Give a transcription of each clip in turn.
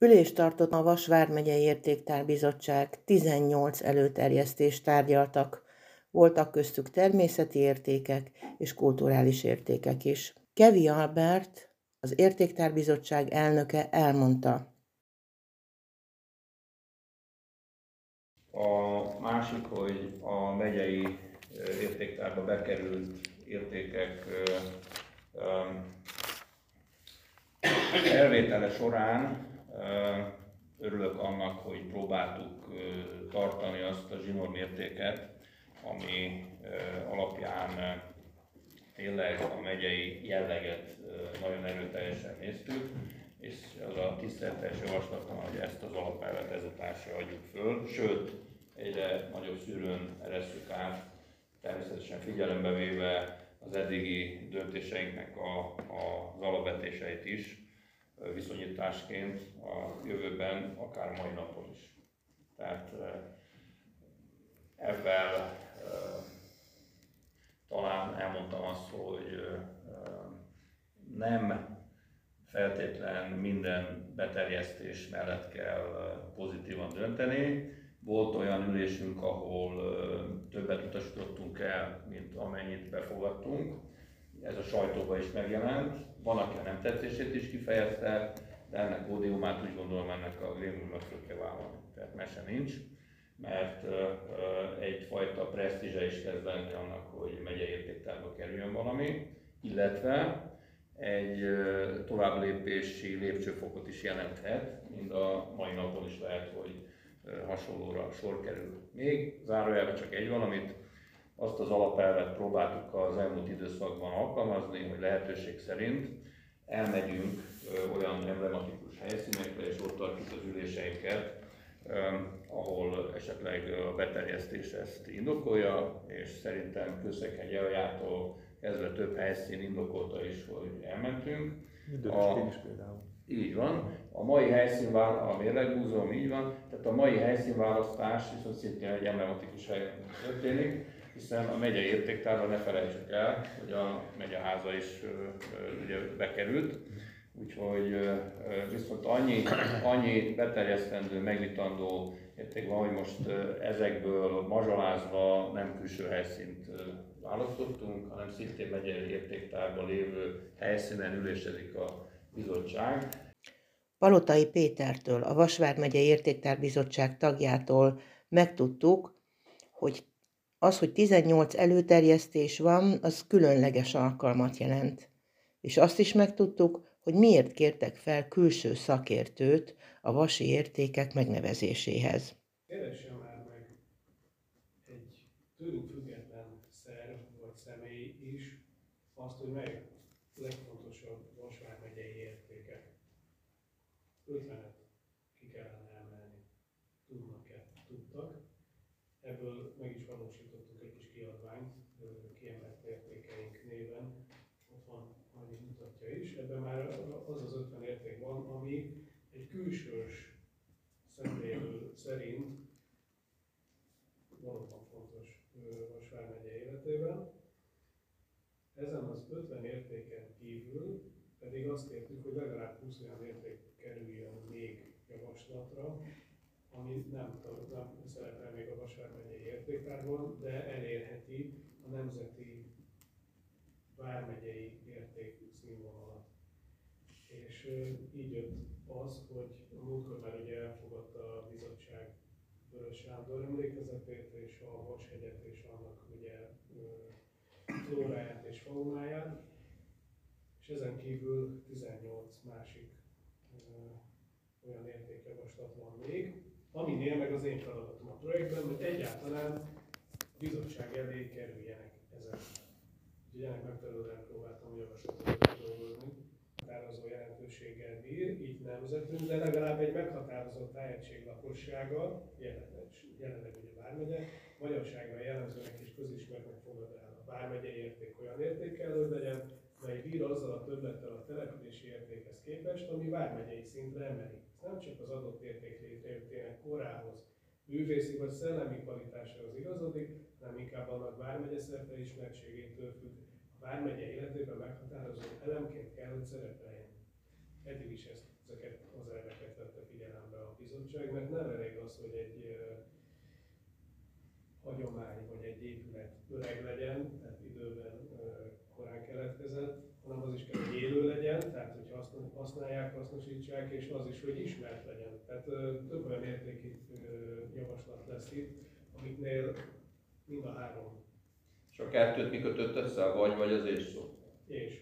Ülést tartott a Vas vármegyei Értéktárbizottság, 18 előterjesztést tárgyaltak. Voltak köztük természeti értékek és kulturális értékek is. Kevi Albert, az Értéktárbizottság elnöke elmondta. A másik, hogy a megyei értéktárba bekerült értékek elvétele során örülök annak, hogy próbáltuk tartani azt a zsinórmértéket, ami alapján tényleg a megyei jelleget nagyon erőteljesen néztük, és az a tiszteletes javaslatom, hogy ezt az alapelvet ezután se adjuk föl, sőt, egyre nagyobb szűrőn eresszük át, természetesen figyelembe véve az eddigi döntéseinknek a, a, az alapvetéseit is, viszonyításként a jövőben, akár mai napon is. Tehát ebben talán elmondtam azt, hogy nem feltétlen minden beterjesztés mellett kell pozitívan dönteni. Volt olyan ülésünk, ahol többet utasítottunk el, mint amennyit befogadtunk. Ez a sajtóban is megjelent. Van, aki nem tetszését is kifejezte, de ennek pódiumát úgy gondolom ennek a grémiumnak föl kell vállalni. Tehát mese nincs, mert egyfajta presztízse is kezd lenni annak, hogy megye értéktárba kerüljön valami, illetve egy tovább lépési lépcsőfokot is jelenthet, mind a mai napon is lehet, hogy hasonlóra sor kerül. Még zárójelben csak egy valamit, azt az alapelvet próbáltuk az elmúlt időszakban alkalmazni, hogy lehetőség szerint elmegyünk olyan emblematikus helyszínekre, és ott tartjuk az üléseinket, ahol esetleg a beterjesztés ezt indokolja, és szerintem Kőszeghegy eljától kezdve több helyszín indokolta is, hogy elmentünk. A, is például. Így van. A mai helyszínválasztás, a Mérlegmúzeum így van, tehát a mai helyszínválasztás viszont szintén egy emblematikus helyen történik, hiszen a megyei értéktárban ne felejtsük el, hogy a megyeháza is ugye bekerült, úgyhogy viszont annyi, annyi beterjesztendő, megvitandó érték van, hogy most ezekből mazsolázva nem külső helyszínt választottunk, hanem szintén megyei értéktárban lévő helyszínen ülésezik a bizottság. Palotai Pétertől, a Vasvár megyei Értéktárbizottság tagjától megtudtuk, hogy az, hogy 18 előterjesztés van, az különleges alkalmat jelent. És azt is megtudtuk, hogy miért kértek fel külső szakértőt a vasi értékek megnevezéséhez. Keressen már meg egy tőlünk független szerv vagy személy is azt, hogy meg legfontosabb Vasvár megyei értékek. 50-et ki kellene emelni. Tudnak-e? Tudtak. Ebből meg is valósítottunk egy kis kiadványt, kiemelt értékeink néven. Ott van annyi mutatja is. Ebben már az az 50 érték van, ami egy külsős szemlélő szerint valóban fontos Vas vármegye életében. Ezen az 50 értéken kívül pedig azt kértük, hogy legalább 20 olyan érték kerüljön még javaslatra, ami nem, nem szerepel még a Vasvár megyei értéktárban, de elérheti a nemzeti vármegyei érték színvonalat. És így jött az, hogy a múltkor már ugye elfogadta a bizottság Vörös Sándor emlékezetét és a Vashegyet és annak ugye flóráját és faunáját, és ezen kívül 18 másik olyan értékjavaslat van még, aminél meg az én feladatom a projektben, hogy egyáltalán a bizottság elé kerüljenek ezek. Úgyhogy ennek megfelelően próbáltam javaslatokat dolgozni. Határozó jelentőséggel bír, így nemzetünk, de legalább egy meghatározott tájegység lakossága, jelenleg, ugye Vármegye, magyarsággal jellemzőnek és közismertnek fogad el. A Vármegye érték olyan értékkel, hogy legyen, mely bír azzal a többlettel a települési értékhez képest, ami Vármegyei szintre emeli. Nem csak az adott érték létrejöttének korához, művészi vagy szellemi kvalitásához igazodik, hanem inkább annak vármegye szerte ismertségétől függ, vármegye életében meghatározó elemként kell, hogy szerepeljen. Eddig is ezt, ezeket az elveket vette az, hogy egy hagyomány vagy egy épület öreg legyen, tehát időben korán keletkezett, hanem az is kell, hogy élő legyen, tehát hogy használják, hasznosítsák, és az is, hogy ismert legyen. Tehát több olyan értéki javaslat lesz itt, amiknél mind a három. És a kettőt mi kötött össze, a vagy vagy az és szó? És.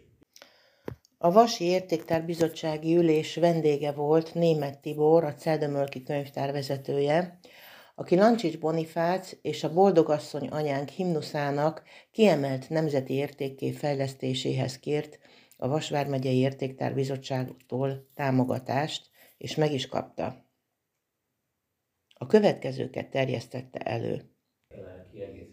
A Vasi Értéktár Bizottsági Ülés vendége volt Német Tibor, a Celdömölki könyvtár vezetője, aki Lancsics Bonifác és a Boldogasszony anyánk himnuszának kiemelt nemzeti értékké fejlesztéséhez kért a Vasvár megyei Értéktár Bizottságtól támogatást, és meg is kapta. A következőket terjesztette elő. Kiegészíteni,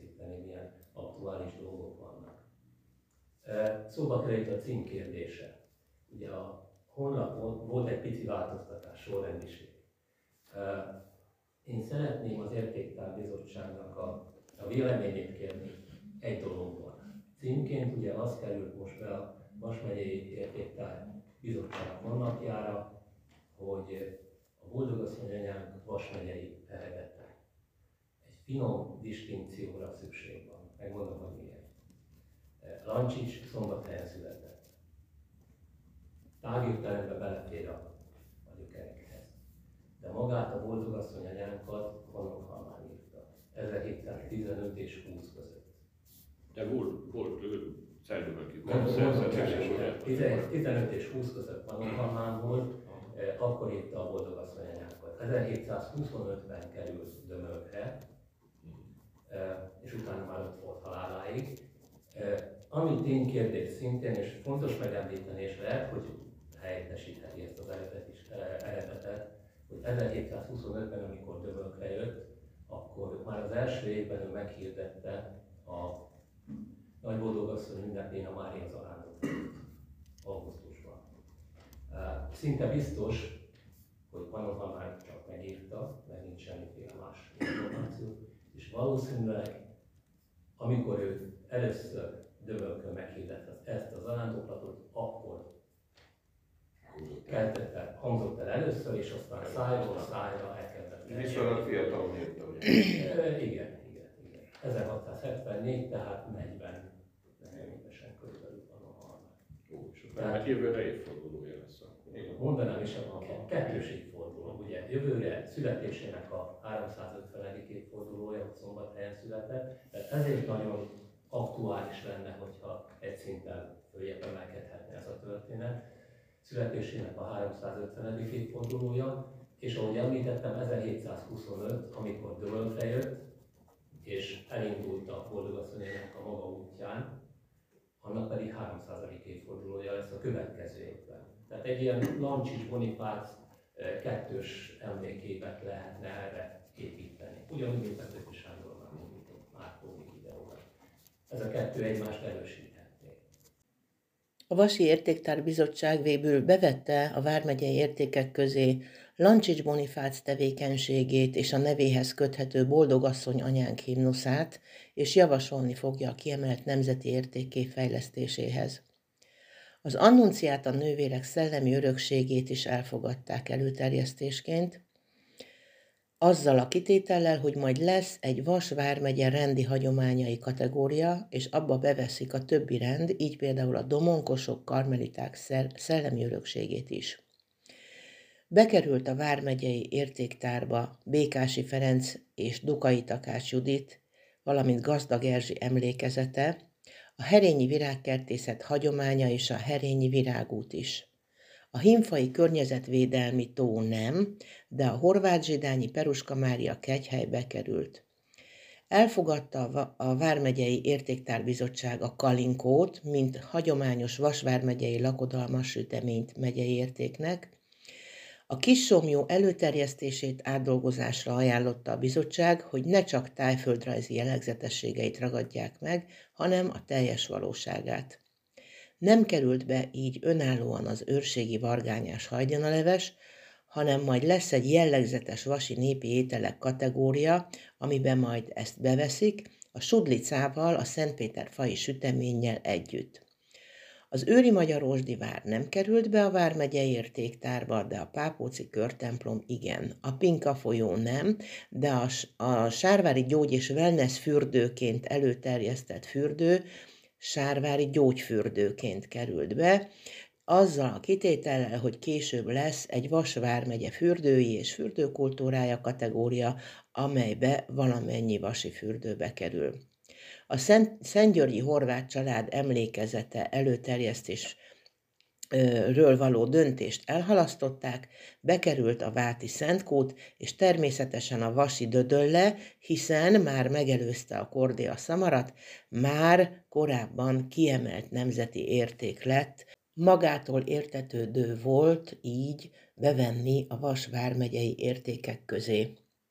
Szóba került a cím kérdése. Ugye a honlapon volt egy pici változtatás, sorrendiség. Én szeretném az Értéktár Bizottságnak a, a véleményét kérni egy dologban. Címként ugye az került most be a Vas megyei Értéktár Bizottság honlapjára, hogy a boldogasszony anyánk Vas megyei eredete. Egy finom distinkcióra szükség van. Megmondom, hogy miért. Lancsics szombathelyen született. Tágértelembe belefér a, a gyökerekhez. De magát a boldogasszony anyánkat Honokhalmán írta. 1715 és 20 között. De volt, volt Szerdőmöki. 15 és 20 között Pannonhalmán volt, eh, akkor írta a boldogasszony anyákat. 1725-ben került Dömölkre, eh, és utána már ott volt haláláig. Ami ténykérdés szintén, és fontos megemlíteni, és lehet, hogy helyettesítheti ezt az eredetet, hogy 1725-ben, amikor Dömölkre jött, akkor már az első évben ő meghirdette a nagy boldogasszony ünnepén a Mária zarándok augusztusban. Szinte biztos, hogy Panoha már csak megírta, mert nincs semmiféle más információ, és valószínűleg, amikor ő először Dövölkön meghirdette ezt az arándoklatot, akkor kezdett el, hangzott el először, és aztán szájról szájra elkezdett. Viszonylag fiatal írta, ugye? Igen, igen, igen. 1674, tehát 40 Tehát jövőre évfordulója lesz akkor. Mondanám is, a kettős évforduló. Ugye jövőre születésének a 350. évfordulója, szombathelyen született, ezért nagyon aktuális lenne, hogyha egy szinten följebb emelkedhetne ez a történet. Születésének a 350. évfordulója, és ahogy említettem, 1725, amikor Dölökre jött, és elindult a boldogasszonyának a maga útján, annak pedig 300. évfordulója lesz a következő évben. Tehát egy ilyen Lancsics Bonifác eh, kettős emléképet lehetne erre építeni. Ugyanúgy, mint a Ez a kettő egymást erősíthetné. A Vasi Értéktár Bizottság végül bevette a Vármegyei értékek közé Lancsics Bonifác tevékenységét és a nevéhez köthető Boldogasszony anyánk himnuszát, és javasolni fogja a kiemelt nemzeti értéké fejlesztéséhez. Az annunciát a nővérek szellemi örökségét is elfogadták előterjesztésként, azzal a kitétellel, hogy majd lesz egy Vas vármegye rendi hagyományai kategória, és abba beveszik a többi rend, így például a domonkosok, karmeliták szellemi örökségét is. Bekerült a Vármegyei értéktárba Békási Ferenc és Dukai Takács Judit, valamint Gazdag Erzsi emlékezete, a herényi virágkertészet hagyománya és a herényi virágút is. A himfai környezetvédelmi tó nem, de a horvát zsidányi Peruska Mária kegyhely bekerült. Elfogadta a Vármegyei Értéktárbizottság a Kalinkót, mint hagyományos Vasvármegyei lakodalmas süteményt megyei értéknek, a kissomjó előterjesztését átdolgozásra ajánlotta a bizottság, hogy ne csak tájföldrajzi jellegzetességeit ragadják meg, hanem a teljes valóságát. Nem került be így önállóan az őrségi vargányás hajdanaleves, hanem majd lesz egy jellegzetes vasi népi ételek kategória, amiben majd ezt beveszik, a sudlicával, a Szentpéter fai süteménnyel együtt. Az őri Magyarósdi vár nem került be a vármegye értéktárba, de a Pápóci körtemplom igen. A Pinka folyó nem, de a, a Sárvári Gyógy és Wellness fürdőként előterjesztett fürdő Sárvári gyógyfürdőként került be, azzal a kitétellel, hogy később lesz egy Vas vármegye fürdői és fürdőkultúrája kategória, amelybe valamennyi vasi fürdőbe kerül. A Szent, Szentgyörgyi horvát család emlékezete előterjesztés ről való döntést elhalasztották, bekerült a Váti Szentkút, és természetesen a Vasi Dödölle, hiszen már megelőzte a Kordéa Szamarat, már korábban kiemelt nemzeti érték lett, magától értetődő volt így bevenni a Vas vármegyei értékek közé.